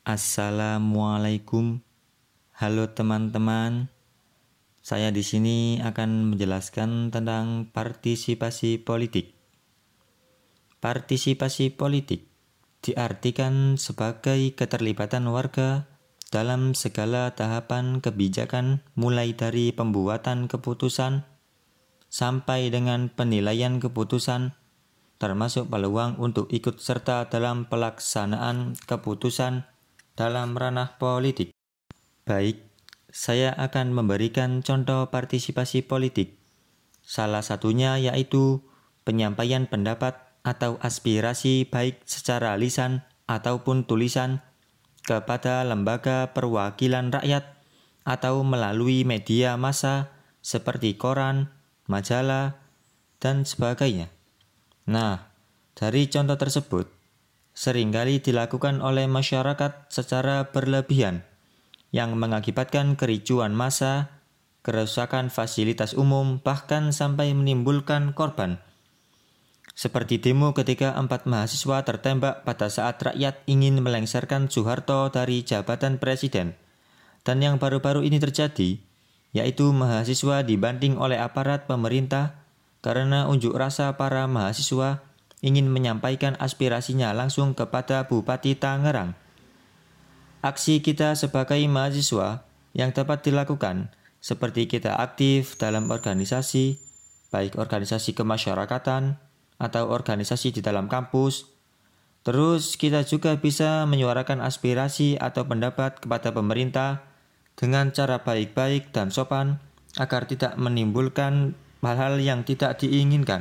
Assalamualaikum. Halo teman-teman. Saya di sini akan menjelaskan tentang partisipasi politik. Partisipasi politik diartikan sebagai keterlibatan warga dalam segala tahapan kebijakan mulai dari pembuatan keputusan sampai dengan penilaian keputusan termasuk peluang untuk ikut serta dalam pelaksanaan keputusan dalam ranah politik. Baik, saya akan memberikan contoh partisipasi politik. Salah satunya yaitu penyampaian pendapat atau aspirasi baik secara lisan ataupun tulisan kepada lembaga perwakilan rakyat atau melalui media massa seperti koran, majalah, dan sebagainya. Nah, dari contoh tersebut, sering kali dilakukan oleh masyarakat secara berlebihan yang mengakibatkan kericuan massa, kerusakan fasilitas umum, bahkan sampai menimbulkan korban. Seperti demo ketika empat mahasiswa tertembak pada saat rakyat ingin melengsarkan Soeharto dari jabatan presiden. Dan yang baru-baru ini terjadi, yaitu mahasiswa dibanting oleh aparat pemerintah karena unjuk rasa para mahasiswa ingin menyampaikan aspirasinya langsung kepada Bupati Tangerang. Aksi kita sebagai mahasiswa yang dapat dilakukan seperti kita aktif dalam organisasi, baik organisasi kemasyarakatan atau organisasi di dalam kampus. Terus kita juga bisa menyuarakan aspirasi atau pendapat kepada pemerintah dengan cara baik-baik dan sopan agar tidak menimbulkan hal-hal yang tidak diinginkan.